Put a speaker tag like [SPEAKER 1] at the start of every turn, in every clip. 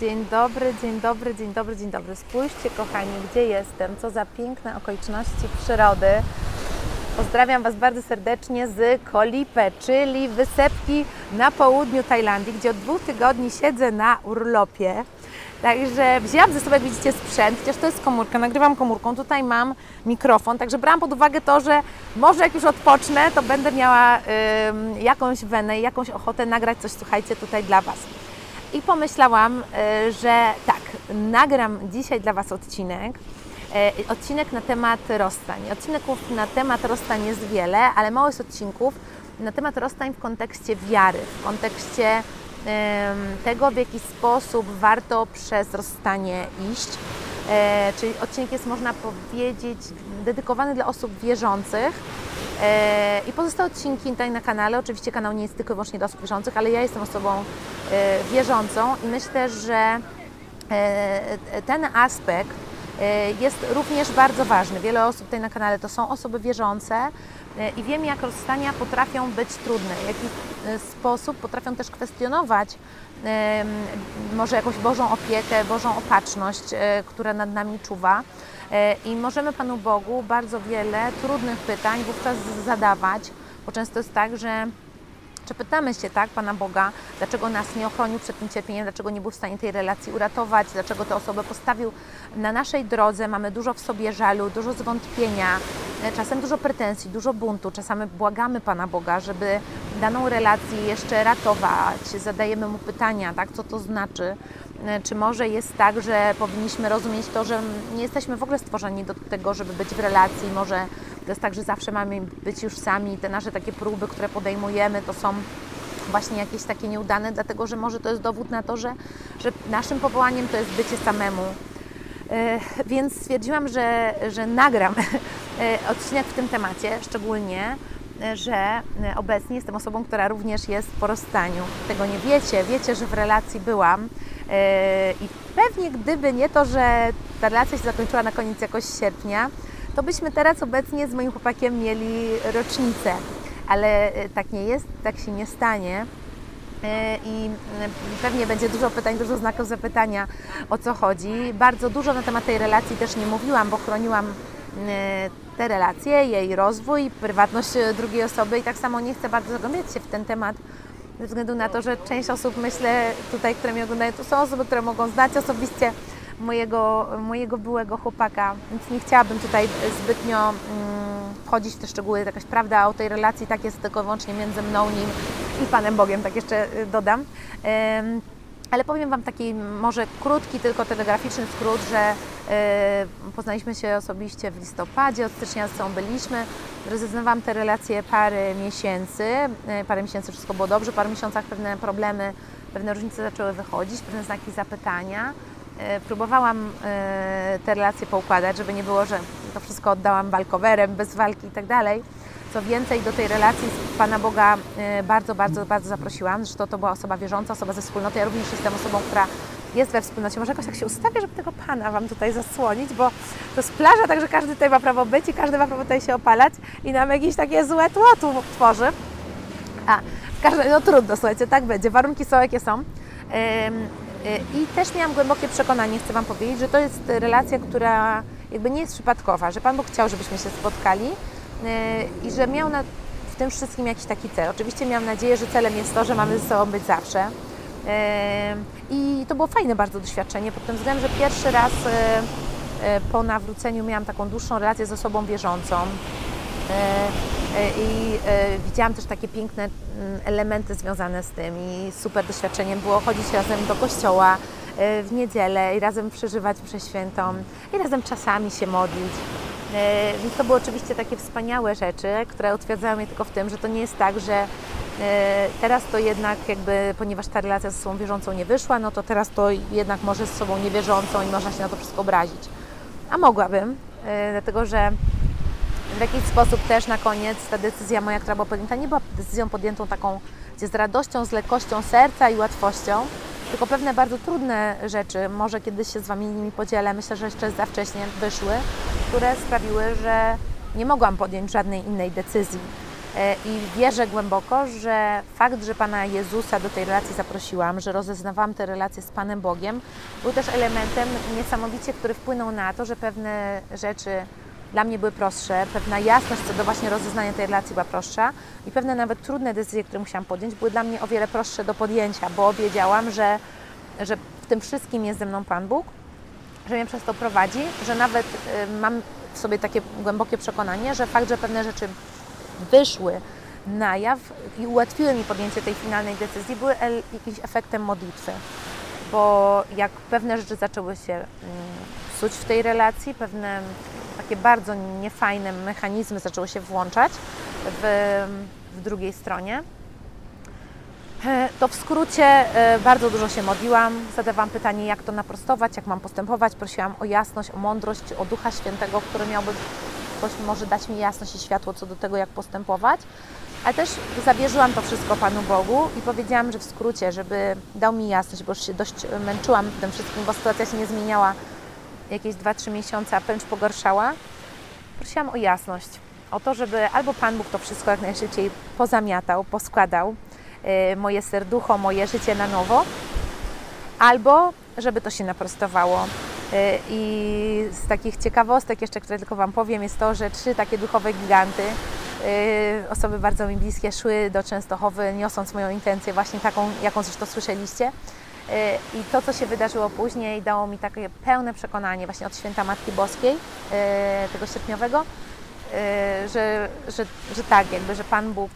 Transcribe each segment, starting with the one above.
[SPEAKER 1] Dzień dobry, dzień dobry, dzień dobry, dzień dobry. Spójrzcie, kochani, gdzie jestem, co za piękne okoliczności przyrody. Pozdrawiam Was bardzo serdecznie z Kolipe, czyli wysepki na południu Tajlandii, gdzie od dwóch tygodni siedzę na urlopie. Także wzięłam ze sobą, jak widzicie, sprzęt, chociaż to jest komórka, nagrywam komórką. Tutaj mam mikrofon, także brałam pod uwagę to, że może jak już odpocznę, to będę miała jakąś wenę i jakąś ochotę nagrać coś, słuchajcie, tutaj dla Was. I pomyślałam, y, że tak, nagram dzisiaj dla Was odcinek, y, odcinek na temat rozstań. Odcinków na temat rozstań jest wiele, ale mało jest odcinków na temat rozstań w kontekście wiary, w kontekście tego, w jaki sposób warto przez rozstanie iść. E, czyli odcinek jest, można powiedzieć, dedykowany dla osób wierzących. E, I pozostałe odcinki tutaj na kanale, oczywiście kanał nie jest tylko i wyłącznie dla osób wierzących, ale ja jestem osobą e, wierzącą i myślę, że ten aspekt jest również bardzo ważny. Wiele osób tutaj na kanale to są osoby wierzące, E, i wiem, jak rozstania potrafią być trudne, w jaki e, sposób potrafią też kwestionować może jakąś Bożą opiekę, Bożą opatrzność, e, która nad nami czuwa. I możemy Panu Bogu bardzo wiele trudnych pytań wówczas zadawać, bo często jest tak, że czy pytamy się, tak, Pana Boga, dlaczego nas nie ochronił przed tym cierpieniem, dlaczego nie był w stanie tej relacji uratować, dlaczego tę osobę postawił na naszej drodze, mamy dużo w sobie żalu, dużo zwątpienia, e, czasem dużo pretensji, dużo buntu, czasami błagamy Pana Boga, żeby daną relację jeszcze ratować, zadajemy Mu pytania, tak, co to znaczy, e, czy może jest tak, że powinniśmy rozumieć to, że nie jesteśmy w ogóle stworzeni do tego, żeby być w relacji, może to jest tak, że zawsze mamy być już sami, te nasze takie próby, które podejmujemy, to są właśnie jakieś takie nieudane, dlatego że może to jest dowód na to, że, że naszym powołaniem to jest bycie samemu. E, więc stwierdziłam, że, że nagram e, odcinek w tym temacie, szczególnie, e, że obecnie jestem osobą, która również jest po rozstaniu. Tego nie wiecie, wiecie, że w relacji byłam i pewnie gdyby nie to, że ta relacja się zakończyła na koniec jakoś sierpnia, to byśmy teraz obecnie z moim chłopakiem mieli rocznicę. Ale e, tak nie jest, tak się nie stanie. E, I e, pewnie będzie dużo pytań, dużo znaków zapytania o co chodzi. Bardzo dużo na temat tej relacji też nie mówiłam, bo chroniłam te relacje, jej rozwój, prywatność drugiej osoby i tak samo nie chcę bardzo zagłębiać się w ten temat, ze względu na to, że część osób, myślę, tutaj, które mnie oglądają, to są osoby, które mogą znać osobiście mojego, mojego byłego chłopaka, więc nie chciałabym tutaj zbytnio mm, wchodzić w te szczegóły. Jakaś prawda o tej relacji tak jest tylko wyłącznie między mną, nim i Panem Bogiem, tak jeszcze y, dodam. Ale powiem Wam taki może krótki, tylko telegraficzny skrót, że y, poznaliśmy się osobiście w listopadzie, od stycznia ze sobą byliśmy. Rezygnowałam te relacje parę miesięcy, y, parę miesięcy wszystko było dobrze, parę miesiącach pewne problemy, pewne różnice zaczęły wychodzić, pewne znaki zapytania. E, próbowałam e, te relacje poukładać, żeby nie było, że to wszystko oddałam walkowerem, bez walki i tak dalej. Co więcej, do tej relacji z Pana Boga e, bardzo, bardzo, bardzo zaprosiłam. Zresztą to była osoba wierząca, osoba ze wspólnoty. Ja również jestem osobą, która jest we wspólnocie. Może jakoś tak się ustawię, żeby tego Pana Wam tutaj zasłonić, bo to jest plaża, także każdy tutaj ma prawo być i każdy ma prawo tutaj się opalać i nam jakieś takie złe tło tu tworzy. A, każdy, no trudno, słuchajcie, tak będzie. Warunki są, jakie są. I też miałam głębokie przekonanie, chcę Wam powiedzieć, że to jest relacja, która jakby nie jest przypadkowa, że Pan Bóg chciał, żebyśmy się spotkali i że miał na, w tym wszystkim jakiś taki cel. Oczywiście miałam nadzieję, że celem jest to, że mamy ze sobą być zawsze. Y, I to było fajne bardzo doświadczenie pod tym względem, że pierwszy raz y, po nawróceniu miałam taką dłuższą relację z osobą wierzącą. I widziałam też takie piękne mm, elementy związane z tym i super doświadczeniem było chodzić razem do kościoła e, w niedzielę i razem przeżywać mszę świętą i razem czasami się modlić. E, więc to były oczywiście takie wspaniałe rzeczy, które utwierdzają mnie tylko w tym, że to nie jest tak, że e, teraz to jednak jakby, ponieważ ta relacja ze sobą wierzącą nie wyszła, no to teraz to jednak może z sobą niewierzącą i można się na to wszystko obrazić. A mogłabym, dlatego że w jakiś sposób też na koniec ta decyzja moja, która była podjęta, nie była decyzją podjętą taką, gdzie z radością, z lekkością serca i łatwością, tylko pewne bardzo trudne rzeczy, może kiedyś się z Wami nimi podzielę, myślę, że jeszcze za wcześnie wyszły, które sprawiły, że nie mogłam podjąć żadnej innej decyzji. E, I wierzę głęboko, że fakt, że Pana Jezusa do tej relacji zaprosiłam, że rozeznawałam tę relację z Panem Bogiem, był też elementem niesamowicie, który wpłynął na to, że pewne rzeczy dla mnie były prostsze, pewna jasność co do właśnie rozeznania tej relacji była prostsza i pewne nawet trudne decyzje, które musiałam podjąć, były dla mnie o wiele prostsze do podjęcia, bo wiedziałam, że, że w tym wszystkim jest ze mną Pan Bóg, że mnie przez to prowadzi, że nawet y, mam w sobie takie głębokie przekonanie, że fakt, że pewne rzeczy wyszły na jaw i ułatwiły mi podjęcie tej finalnej decyzji, były jakimś efektem modlitwy. Bo jak pewne rzeczy zaczęły się mm, psuć w tej relacji, pewne takie bardzo niefajne mechanizmy zaczęły się włączać w, w drugiej stronie, e, to w skrócie e, bardzo dużo się modliłam, zadawałam pytanie, jak to naprostować, jak mam postępować. Prosiłam o jasność, o mądrość, o Ducha Świętego, który miałby może dać mi jasność i światło co do tego, jak postępować. Ale też zawierzyłam to wszystko Panu Bogu i powiedziałam, że w skrócie, żeby dał mi jasność, bo już się dość męczyłam tym wszystkim, bo sytuacja się nie zmieniała jakieś 2-3 miesiące, a wręcz pogorszała. Prosiłam o jasność, o to, żeby albo Pan Bóg to wszystko jak najszybciej pozamiatał, poskładał, yy, moje serducho, moje życie na nowo, albo żeby to się naprostowało. Yy, I z takich ciekawostek jeszcze, które tylko Wam powiem, jest to, że trzy takie duchowe giganty, yy, osoby bardzo mi bliskie, szły do Częstochowy, niosąc moją intencję właśnie taką, jaką zresztą słyszeliście. I to, co się wydarzyło później, dało mi takie pełne przekonanie właśnie od święta Matki Boskiej, tego sierpniowego, że, że, że tak, jakby, że Pan Bóg,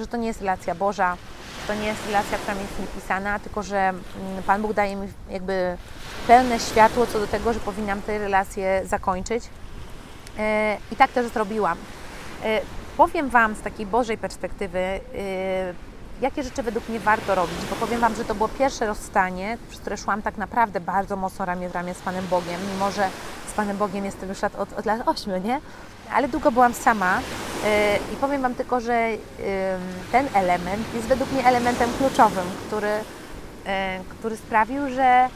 [SPEAKER 1] że to nie jest relacja Boża, to nie jest relacja, która mi jest niepisana, tylko że mm, Pan Bóg daje mi jakby pełne światło co do tego, że powinnam tę relację zakończyć. I tak też zrobiłam. Powiem Wam z takiej Bożej perspektywy, jakie rzeczy według mnie warto robić, bo powiem Wam, że to było pierwsze rozstanie, przez które szłam tak naprawdę bardzo mocno ramię w ramię z Panem Bogiem, mimo że z Panem Bogiem jestem już od, od lat 8, nie? Ale długo byłam sama yy, i powiem Wam tylko, że yy, ten element jest według mnie elementem kluczowym, który, yy, który sprawił, że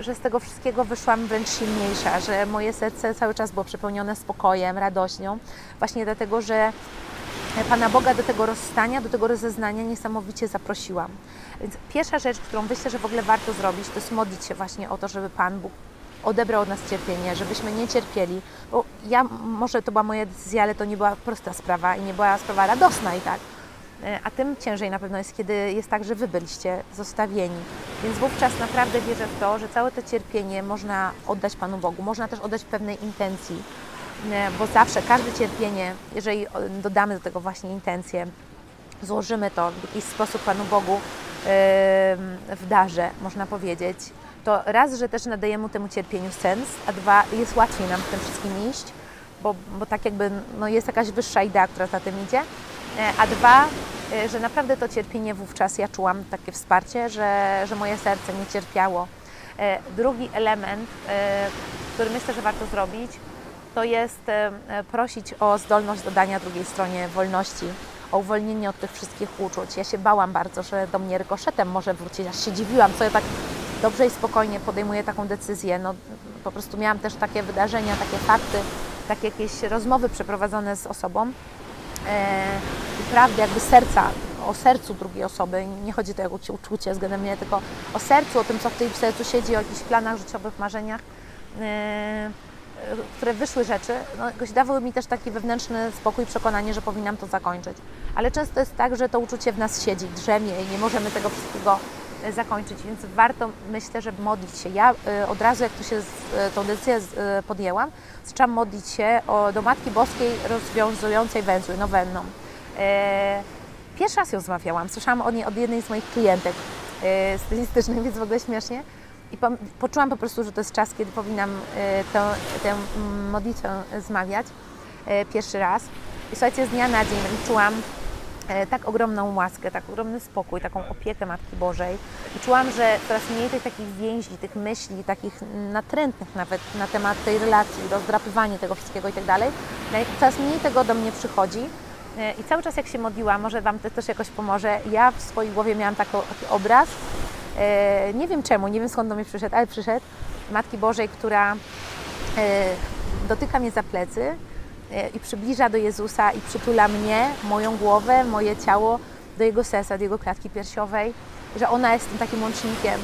[SPEAKER 1] że z tego wszystkiego wyszłam wręcz silniejsza, że moje serce cały czas było przepełnione spokojem, radością, właśnie dlatego, że Pana Boga do tego rozstania, do tego rozeznania niesamowicie zaprosiłam. Więc pierwsza rzecz, którą myślę, że w ogóle warto zrobić, to jest modlić się właśnie o to, żeby Pan Bóg odebrał od nas cierpienie, żebyśmy nie cierpieli. Bo ja, może to była moja decyzja, ale to nie była prosta sprawa i nie była sprawa radosna i tak. E, a tym ciężej na pewno jest, kiedy jest tak, że Wy byliście zostawieni. Więc wówczas naprawdę wierzę w to, że całe to cierpienie można oddać Panu Bogu, można też oddać pewnej intencji bo zawsze każde cierpienie, jeżeli dodamy do tego właśnie intencje, złożymy to w jakiś sposób Panu Bogu w darze, można powiedzieć, to raz, że też nadajemy mu temu cierpieniu sens, a dwa, jest łatwiej nam w tym wszystkim iść, bo, bo tak jakby no, jest jakaś wyższa idea, która za tym idzie, e, a dwa, e, że naprawdę to cierpienie wówczas ja czułam takie wsparcie, że, że moje serce nie cierpiało. E, drugi element, który myślę, że warto zrobić, to jest e, e, prosić o zdolność dodania drugiej stronie wolności, o uwolnienie od tych wszystkich uczuć. Ja się bałam bardzo, że do mnie rykoszetem może wrócić, aż się dziwiłam, co ja tak dobrze i spokojnie podejmuję taką decyzję. No, po prostu miałam też takie wydarzenia, takie fakty, takie jakieś rozmowy przeprowadzone z osobą e, i prawdy jakby serca, o sercu drugiej osoby. Nie chodzi tu o uczucie względem mnie, tylko o sercu, o tym, co w tej sercu siedzi, o jakichś planach życiowych, marzeniach. Które wyszły rzeczy, no, jakoś dawały mi też taki wewnętrzny spokój, przekonanie, że powinnam to zakończyć. Ale często jest tak, że to uczucie w nas siedzi, drzemie i nie możemy tego wszystkiego e, zakończyć, więc warto, myślę, żeby modlić się. Ja e, od razu, jak to się e, tą decyzję podjęłam, zaczęłam modlić się do Matki Boskiej rozwiązującej węzły, nowenną. Pierwszy raz ją zmawiałam, słyszałam o niej od jednej z moich klientek stylistycznych, więc w ogóle śmiesznie. I po, poczułam po prostu, że to jest czas, kiedy powinnam e, tę, tę modlitwę zmawiać e, pierwszy raz. I słuchajcie, z dnia na dzień czułam e, tak ogromną łaskę, tak ogromny spokój, taką opiekę Matki Bożej. I czułam, że coraz mniej tych takich więzi, tych myśli, takich natrętnych nawet na temat tej relacji, rozdrapywania tego wszystkiego i tak dalej, coraz mniej tego do mnie przychodzi. I cały czas jak się modliłam, może Wam to też jakoś pomoże, ja w swojej głowie miałam taki obraz, nie wiem czemu, nie wiem skąd do mnie przyszedł, ale przyszedł Matki Bożej, która e, dotyka mnie za plecy e, i przybliża do Jezusa i przytula mnie, moją głowę, moje ciało do Jego serca, do Jego klatki piersiowej, że ona jest tym takim łącznikiem.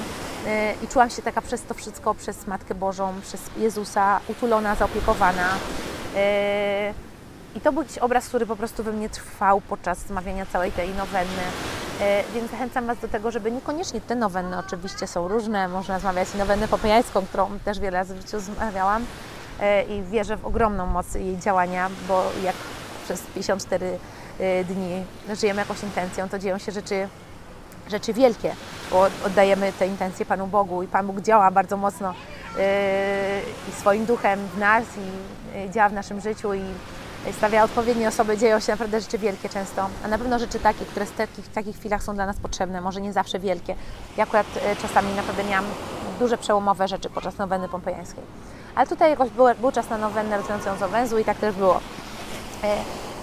[SPEAKER 1] E, I czułam się taka przez to wszystko, przez Matkę Bożą, przez Jezusa, utulona, zaopiekowana. E, I to był jakiś obraz, który po prostu we mnie trwał podczas zmawiania całej tej nowenny. Więc zachęcam Was do tego, żeby niekoniecznie te nowenny oczywiście są różne. Można zmawiać nowennę popejańską, którą też wiele razy w życiu zmawiałam i wierzę w ogromną moc jej działania, bo jak przez 54 Y, dni żyjemy jakąś intencją, to dzieją się rzeczy, rzeczy wielkie, bo oddajemy te intencje Panu Bogu i Pan Bóg działa bardzo mocno i swoim duchem w nas i działa w naszym życiu i stawia odpowiednie osoby, dzieją się naprawdę rzeczy wielkie często, a na pewno rzeczy takie, które w takich, w takich chwilach są dla nas potrzebne, może nie zawsze wielkie. Ja akurat czasami naprawdę miałam duże przełomowe rzeczy podczas noweny pompejańskiej. Ale tutaj jakoś był, był czas na nowennę rozwiązującą węzłu i tak też było.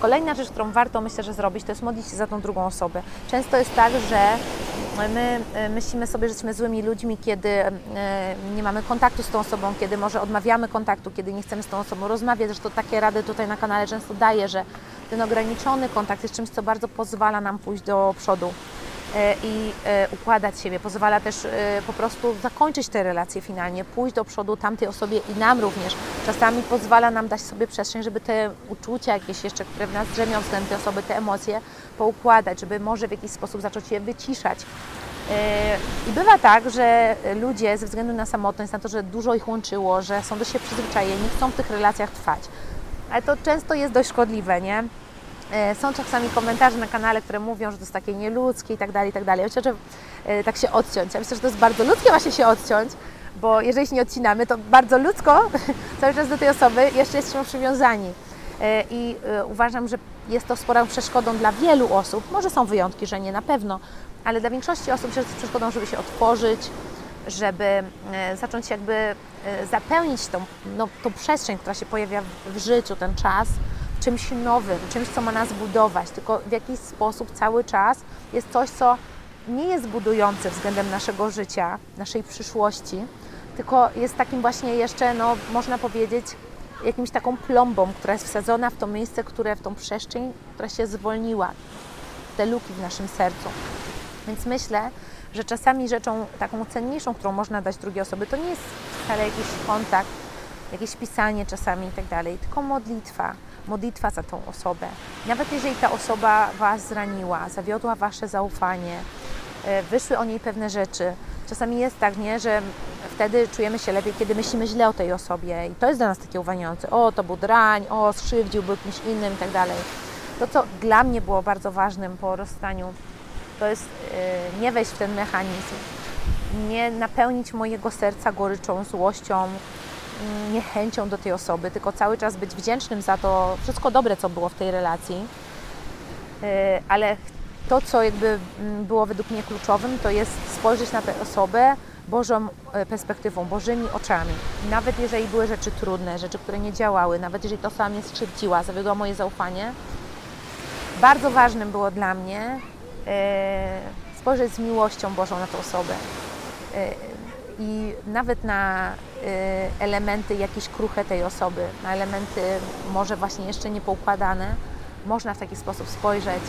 [SPEAKER 1] Kolejna rzecz, którą warto myślę, że zrobić, to jest modlić się za tą drugą osobę. Często jest tak, że my e, myślimy sobie, że jesteśmy złymi ludźmi, kiedy e, nie mamy kontaktu z tą osobą, kiedy może odmawiamy kontaktu, kiedy nie chcemy z tą osobą rozmawiać. Zresztą takie rady tutaj na kanale często daję, że ten ograniczony kontakt jest czymś, co bardzo pozwala nam pójść do przodu. E, i e, układać siebie. Pozwala też e, po prostu zakończyć te relacje finalnie, pójść do przodu tamtej osobie i nam również. Czasami pozwala nam dać sobie przestrzeń, żeby te uczucia jakieś jeszcze, które w nas drzemią względem tej osoby, te emocje poukładać, żeby może w jakiś sposób zacząć je wyciszać. I bywa tak, że ludzie ze względu na samotność, na to, że dużo ich łączyło, że są do siebie przyzwyczajeni, chcą w tych relacjach trwać. Ale to często jest dość szkodliwe, nie? E, są czasami komentarze na kanale, które mówią, że to jest takie nieludzkie i tak dalej, i tak dalej. Myślę, że e, tak się odciąć. Ja myślę, że to jest bardzo ludzkie właśnie się odciąć, bo jeżeli się nie odcinamy, to bardzo ludzko cały czas do tej osoby jeszcze jesteśmy przywiązani. E, I uważam, że jest to sporą przeszkodą dla wielu osób. Może są wyjątki, że nie na pewno, ale dla większości osób jest przeszkodą, żeby się otworzyć, żeby zacząć jakby zapełnić tą, no, tą przestrzeń, która się pojawia w życiu, ten czas czymś nowym, czymś, co ma nas budować, tylko w jakiś sposób cały czas jest coś, co nie jest budujące względem naszego życia, naszej przyszłości, tylko jest takim właśnie jeszcze, no, można powiedzieć, jakimś taką plombą, która jest wsadzona w to miejsce, które w tą przestrzeń, która się zwolniła, te luki w naszym sercu. Więc myślę, że czasami rzeczą taką cenniejszą, którą można dać drugiej osoby, to nie jest wcale jakiś kontakt, jakieś pisanie czasami i tak dalej, tylko modlitwa, modlitwa za tą osobę. Nawet jeżeli ta osoba Was zraniła, zawiodła Wasze zaufanie, e, wyszły o niej pewne rzeczy, czasami jest tak, nie, że wtedy czujemy się lepiej, kiedy myślimy źle o tej osobie i to jest dla nas takie uwalniające. O, to był drań, o, skrzywdził, był kimś innym i tak dalej. To, co dla mnie było bardzo ważnym po rozstaniu, to jest yy, nie wejść w ten mechanizm, nie napełnić mojego serca goryczą, złością, niechęcią do tej osoby, tylko cały czas być wdzięcznym za to wszystko dobre, co było w tej relacji. E, ale to, co jakby mm, było według mnie kluczowym, to jest spojrzeć na tę osobę Bożą e, perspektywą, Bożymi oczami. Nawet jeżeli były rzeczy trudne, rzeczy, które nie działały, nawet jeżeli to sama mnie skrzywdziła, zawiodła moje zaufanie, bardzo ważnym było dla mnie e, spojrzeć z miłością Bożą na tę osobę i nawet na y, elementy jakieś kruche tej osoby, na elementy może właśnie jeszcze niepoukładane, można w taki sposób spojrzeć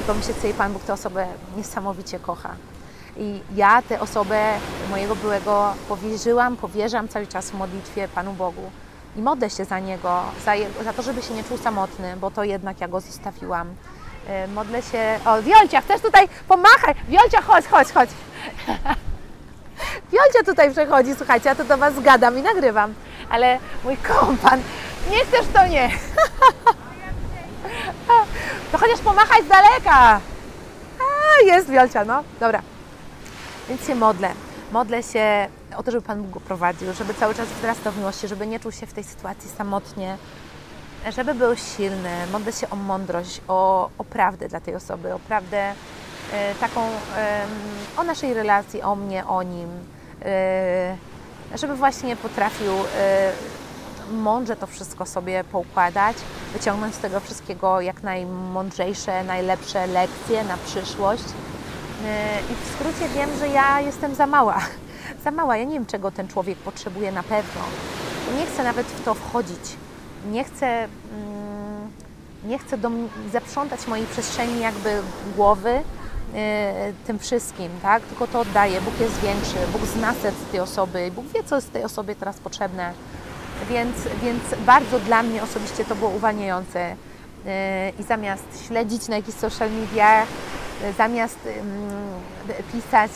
[SPEAKER 1] i pomyśleć sobie, Pan Bóg tę osobę niesamowicie kocha. I ja tę osobę mojego byłego powierzyłam, powierzam cały czas w modlitwie Panu Bogu. I modlę się za niego, za, za to, żeby się nie czuł samotny, bo to jednak ja go zostawiłam. Y, modlę się. O, Wiolcia, chcesz tutaj pomachać? Wiolcia, chodź, chodź, chodź. Wiolcia tutaj przechodzi, słuchajcie, ja to do Was gadam i nagrywam, ale mój kompan, nie chcesz to nie. To chociaż pomachać z daleka. A, jest Wiolcia, no. Dobra. Więc się modlę. Modlę się o to, żeby Pan Bóg go prowadził, żeby cały czas wzrastał w miłości, żeby nie czuł się w tej sytuacji samotnie, żeby był silny. Modlę się o mądrość, o, o prawdę dla tej osoby, o prawdę E, taką o naszej relacji, o mnie, o nim, żeby właśnie potrafił e, mądrze to wszystko sobie poukładać, wyciągnąć z tego wszystkiego jak najmądrzejsze, najlepsze lekcje na przyszłość. I w skrócie wiem, że ja jestem za mała. Za mała. Ja nie wiem, czego ten człowiek potrzebuje na pewno. Nie chcę nawet w to wchodzić, nie chcę, mm, nie chcę dom, zaprzątać mojej przestrzeni jakby głowy tym wszystkim, tak? Tylko to oddaję. Bóg jest większy, Bóg zna serce tej osoby, Bóg wie, co jest tej osobie teraz potrzebne. Więc, więc bardzo dla mnie osobiście to było uwalniające. Y, I zamiast śledzić na jakichś social mediach, y, zamiast pisać,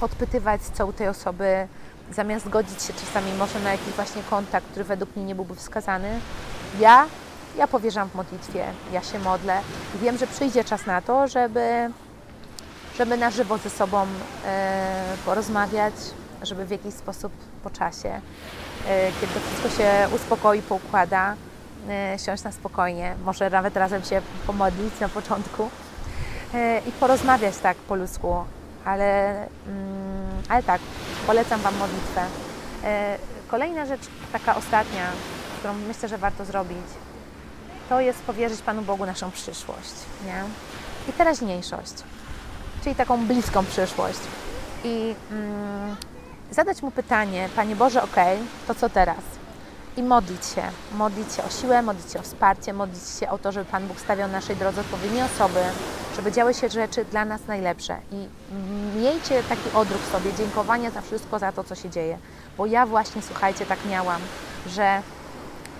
[SPEAKER 1] podpytywać co u tej osoby, zamiast godzić się czasami może na jakiś właśnie kontakt, który według mnie nie byłby wskazany, ja, ja powierzam w modlitwie, ja się modlę i wiem, że przyjdzie czas na to, żeby, żeby na żywo ze sobą e, porozmawiać, żeby w jakiś sposób po czasie, e, kiedy to wszystko się uspokoi, poukłada, e, siąść na spokojnie, może nawet razem się pomodlić na początku i porozmawiać tak po ludzku, ale, mm, ale tak, polecam Wam modlitwę. Kolejna rzecz, taka ostatnia, którą myślę, że warto zrobić, to jest powierzyć Panu Bogu naszą przyszłość nie? i teraźniejszość, czyli taką bliską przyszłość. I mm, zadać Mu pytanie, Panie Boże, ok, to co teraz? I modlić się, modlić się o siłę, modlić się o wsparcie, modlić się o to, żeby Pan Bóg stawiał naszej drodze odpowiednie osoby, żeby działy się rzeczy dla nas najlepsze. I miejcie taki odruch sobie dziękowania za wszystko, za to, co się dzieje. Bo ja właśnie, słuchajcie, tak miałam, że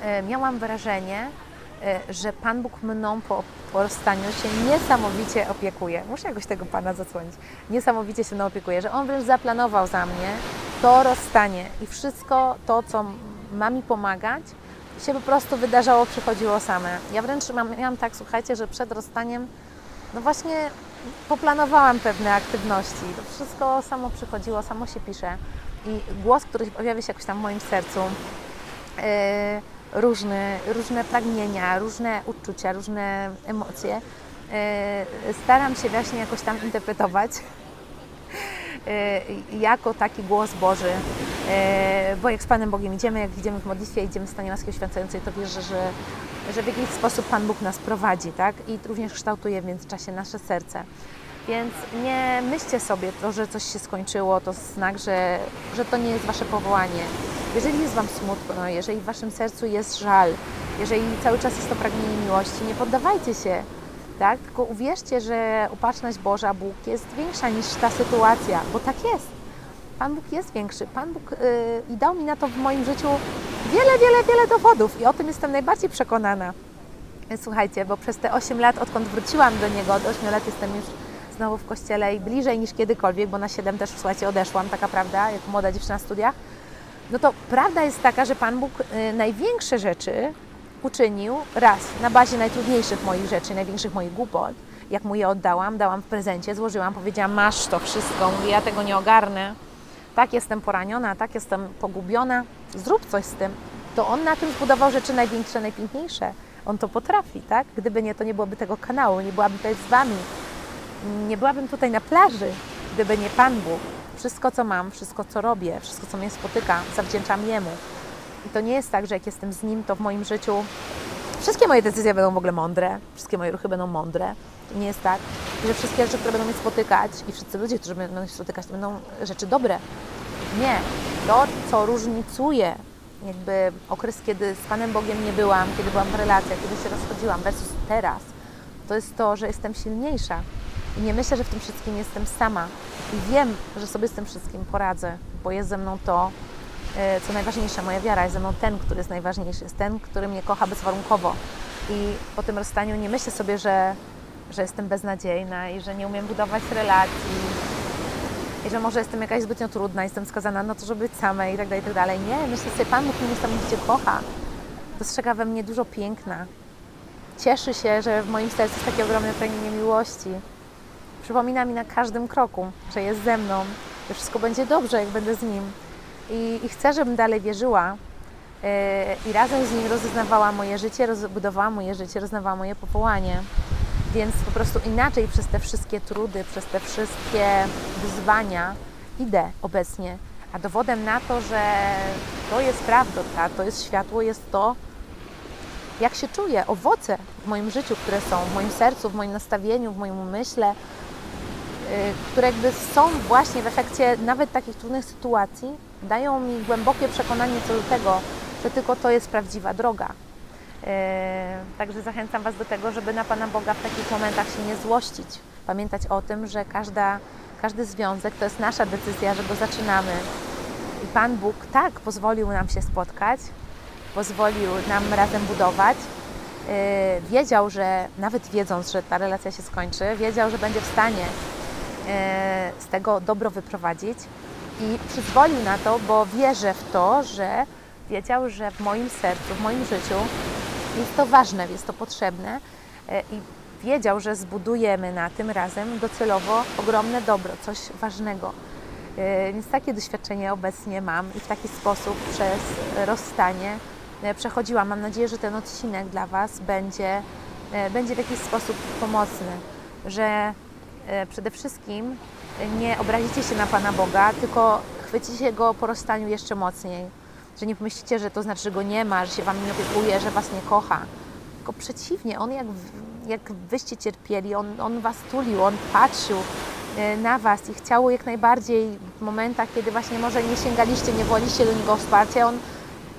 [SPEAKER 1] e, miałam wrażenie, że Pan Bóg mną po, po rozstaniu się niesamowicie opiekuje. Muszę jakoś tego Pana zasłonić. Niesamowicie się mną opiekuje, że On wręcz zaplanował za mnie to rozstanie i wszystko to, co ma mi pomagać, się po prostu wydarzało, przychodziło same. Ja wręcz mam, miałam tak, słuchajcie, że przed rozstaniem no właśnie poplanowałam pewne aktywności. To wszystko samo przychodziło, samo się pisze. I głos, który pojawia się jakoś tam w moim sercu, yy, różne, różne pragnienia, różne uczucia, różne emocje, yy, staram się właśnie jakoś tam interpretować yy, jako taki głos Boży. Bo jak z Panem Bogiem idziemy, jak idziemy w modlitwie, idziemy w stanie łaski święcającej, to wierzę, że że w jakiś sposób Pan Bóg nas prowadzi, tak? I również kształtuje w międzyczasie nasze serce. Więc nie myślcie sobie to, że coś się skończyło, to znak, że, że to nie jest Wasze powołanie. Jeżeli jest Wam smutno, jeżeli w Waszym sercu jest żal, jeżeli cały czas jest to pragnienie miłości, nie poddawajcie się, tak? Tylko uwierzcie, że upatrzność Boża, Bóg jest większa niż ta sytuacja, bo tak jest. Pan Bóg jest większy. Pan Bóg yy, i dał mi na to w moim życiu wiele, wiele, wiele dowodów i o tym jestem najbardziej przekonana. Słuchajcie, bo przez te 8 lat, odkąd wróciłam do Niego, od 8 lat jestem już znowu w kościele i bliżej niż kiedykolwiek, bo na 7 też, słuchajcie, odeszłam, taka prawda, jako młoda dziewczyna na studiach. No to prawda jest taka, że Pan Bóg y, największe rzeczy uczynił raz na bazie najtrudniejszych moich rzeczy, największych moich głupot, jak mu je oddałam, dałam w prezencie, złożyłam, powiedziałam, masz to wszystko, mówię, ja tego nie ogarnę, tak jestem poraniona, tak jestem pogubiona, zrób coś z tym. To on na tym zbudował rzeczy największe, najpiękniejsze. On to potrafi, tak? Gdyby nie, to nie byłoby tego kanału, nie byłabym tutaj z Wami, nie byłabym tutaj na plaży, gdyby nie Pan Bóg. Wszystko, co mam, wszystko, co robię, wszystko, co mnie spotyka, zawdzięczam Jemu. I to nie jest tak, że jak jestem z Nim, to w moim życiu wszystkie moje decyzje będą w ogóle mądre, wszystkie moje ruchy będą mądre. To nie jest tak, że wszystkie rzeczy, które będą mnie spotykać i wszyscy ludzie, którzy będą mnie spotykać, to będą rzeczy dobre. Nie. To, co różnicuje jakby okres, kiedy z Panem Bogiem nie byłam, kiedy byłam w relacjach, kiedy się rozchodziłam versus teraz, to jest to, że jestem silniejsza. I nie myślę, że w tym wszystkim jestem sama. I wiem, że sobie z tym wszystkim poradzę, bo jest ze mną to, e, co najważniejsze, moja wiara jest ze mną ten, który jest najważniejszy, jest ten, który mnie kocha bezwarunkowo. I po tym rozstaniu nie myślę sobie, że, że jestem beznadziejna i że nie umiem budować relacji, i że może jestem jakaś zbytnio trudna, jestem skazana na to, żeby być sama i tak dalej, i tak dalej. Nie, myślę sobie, Pan Bóg mnie niesamowicie kocha. Dostrzega we mnie dużo piękna. Cieszy się, że w moim sercu jest takie ogromne pragnienie miłości. Przypomina mi na każdym kroku, że jest ze mną, że wszystko będzie dobrze, jak będę z Nim. I, i chcę, żebym dalej wierzyła yy, i razem z Nim rozeznawała moje życie, rozbudowała moje życie, rozeznawała moje powołanie. Więc po prostu inaczej przez te wszystkie trudy, przez te wszystkie wyzwania idę obecnie. A dowodem na to, że to jest prawda, to jest światło, jest to, jak się czuję, owoce w moim życiu, które są, w moim sercu, w moim nastawieniu, w moim umyśle, które jakby są właśnie w efekcie nawet takich trudnych sytuacji, dają mi głębokie przekonanie co do tego, że tylko to jest prawdziwa droga. E, Także zachęcam Was do tego, żeby na Pana Boga w takich momentach się nie złościć. Pamiętać o tym, że każda, każdy związek to jest nasza decyzja, że go zaczynamy. I Pan Bóg tak pozwolił nam się spotkać, pozwolił nam razem budować. E, Wiedział, że nawet wiedząc, że ta relacja się skończy, wiedział, że będzie w stanie z tego dobro wyprowadzić i przyzwolił na to, bo wierzę w to, że wiedział, że w moim sercu, w moim życiu jest to ważne, jest to potrzebne e, i wiedział, że zbudujemy na tym razem docelowo ogromne dobro, coś ważnego. E, Więc takie doświadczenie obecnie mam i w taki sposób przez rozstanie e, przechodziłam. Mam nadzieję, że ten odcinek dla Was będzie, e, będzie w jakiś sposób pomocny, że e, przede wszystkim nie obrazicie się na Pana Boga, tylko chwycicie Go po rozstaniu jeszcze mocniej. Że nie pomyślicie, że to znaczy, że Go nie ma, że się Wam nie opiekuje, że Was nie kocha. Tylko przeciwnie, On jak, jak Wyście cierpieli, On, on Was tulił, On patrzył e, na Was i chciał jak najbardziej w momentach, kiedy właśnie może nie sięgaliście, nie wołaliście do Niego o wsparcie, On,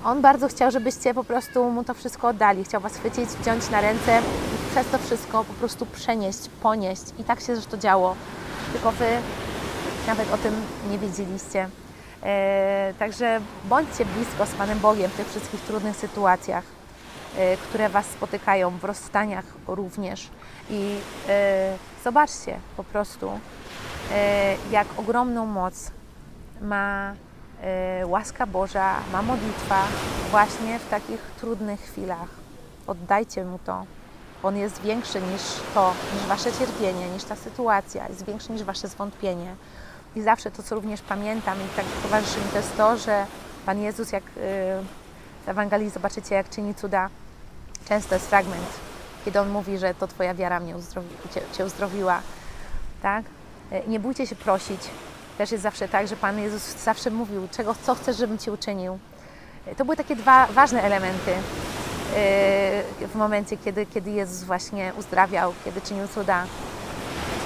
[SPEAKER 1] on bardzo chciał, żebyście po prostu Mu to wszystko oddali. Chciał Was chwycić, wziąć na ręce i przez to wszystko po prostu przenieść, ponieść. I tak się zresztą działo. Tylko Wy nawet o tym nie wiedzieliście. E, także bądźcie blisko z Panem Bogiem w tych wszystkich trudnych sytuacjach, e, które Was spotykają, w rozstaniach również. I e, zobaczcie po prostu, jak ogromną moc ma łaska Boża, ma modlitwa właśnie w takich trudnych chwilach. Oddajcie Mu to. On jest większy niż to, niż Wasze cierpienie, niż ta sytuacja, jest większy niż Wasze zwątpienie. I zawsze to, co również pamiętam i tak towarzyszy mi, to jest to, że Pan Jezus, jak y, w Ewangelii zobaczycie, jak czyni cuda, często jest fragment, kiedy On mówi, że to Twoja wiara mnie uzdrowi, cię, cię uzdrowiła. Tak? Y, Nie bójcie się prosić. Też jest zawsze tak, że Pan Jezus zawsze mówił, czego, co chcesz, żebym Ci uczynił. Y, To były takie dwa ważne elementy y, w momencie, kiedy, kiedy Jezus właśnie uzdrawiał, kiedy czynił cuda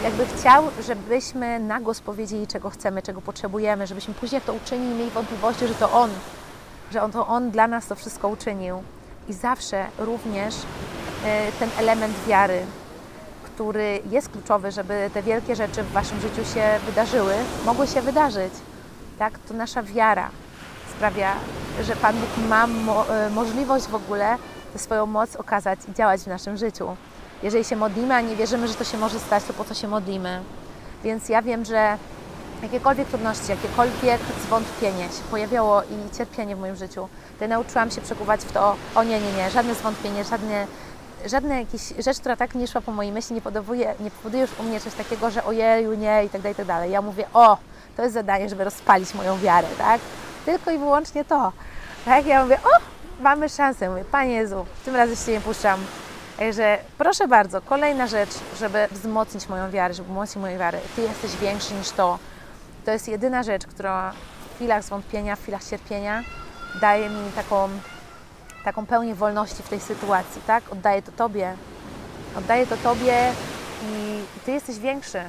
[SPEAKER 1] jakby chciał, żebyśmy na głos powiedzieli, czego chcemy, czego potrzebujemy, żebyśmy później jak to uczynili, mieli wątpliwości, że to On, że on, to On dla nas to wszystko uczynił. I zawsze również e, ten element wiary, który jest kluczowy, żeby te wielkie rzeczy w Waszym życiu się wydarzyły, mogły się wydarzyć. Tak? To nasza wiara sprawia, że Pan Bóg ma mo- e, możliwość w ogóle swoją moc okazać i działać w naszym życiu. Jeżeli się modlimy, a nie wierzymy, że to się może stać, to po co się modlimy? Więc ja wiem, że jakiekolwiek trudności, jakiekolwiek zwątpienie się pojawiało i cierpienie w moim życiu, to ja nauczyłam się przekuwać w to, o nie, nie, nie, żadne zwątpienie, żadne, żadne jakieś rzecz, która tak nie szła po mojej myśli, nie powoduje, nie powoduje już u mnie coś takiego, że ojeju, nie i tak dalej, i tak dalej. Ja mówię, o, to jest zadanie, żeby rozpalić moją wiarę, tak? Tylko i wyłącznie to. Tak? Ja mówię, o, mamy szansę. Mówię, Panie Jezu, tym razem się nie puszczam. Także proszę bardzo, kolejna rzecz, żeby wzmocnić moją wiarę, żeby wzmocnić moją wiarę. Ty jesteś większy niż to. To jest jedyna rzecz, która w chwilach zwątpienia, w chwilach cierpienia daje mi taką, taką pełnię wolności w tej sytuacji, tak? Oddaję to Tobie. Oddaję to Tobie i Ty jesteś większy.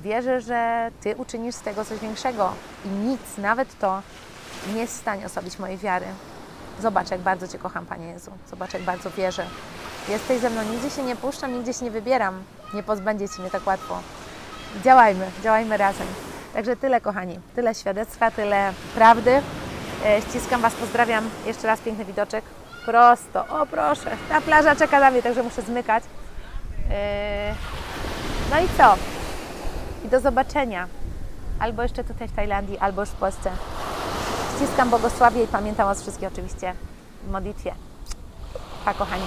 [SPEAKER 1] Wierzę, że Ty uczynisz z tego coś większego i nic, nawet to, nie jest w stanie osłabić mojej wiary. Zobacz, jak bardzo Cię kocham, Panie Jezu. Zobacz, jak bardzo wierzę. Jesteś ze mną, nigdzie się nie puszczam, nigdzie się nie wybieram. Nie pozbędziecie mnie tak łatwo. Działajmy, działajmy razem. Także tyle, kochani. Tyle świadectwa, tyle prawdy. E, Ściskam Was, pozdrawiam. Jeszcze raz piękny widoczek. Prosto, o proszę. Ta plaża czeka na mnie, także muszę zmykać. E, No i co? I do zobaczenia. Albo jeszcze tutaj w Tajlandii, albo już w Polsce. Ściskam, błogosławię i pamiętam Was wszystkich oczywiście w modlitwie. Pa, kochani.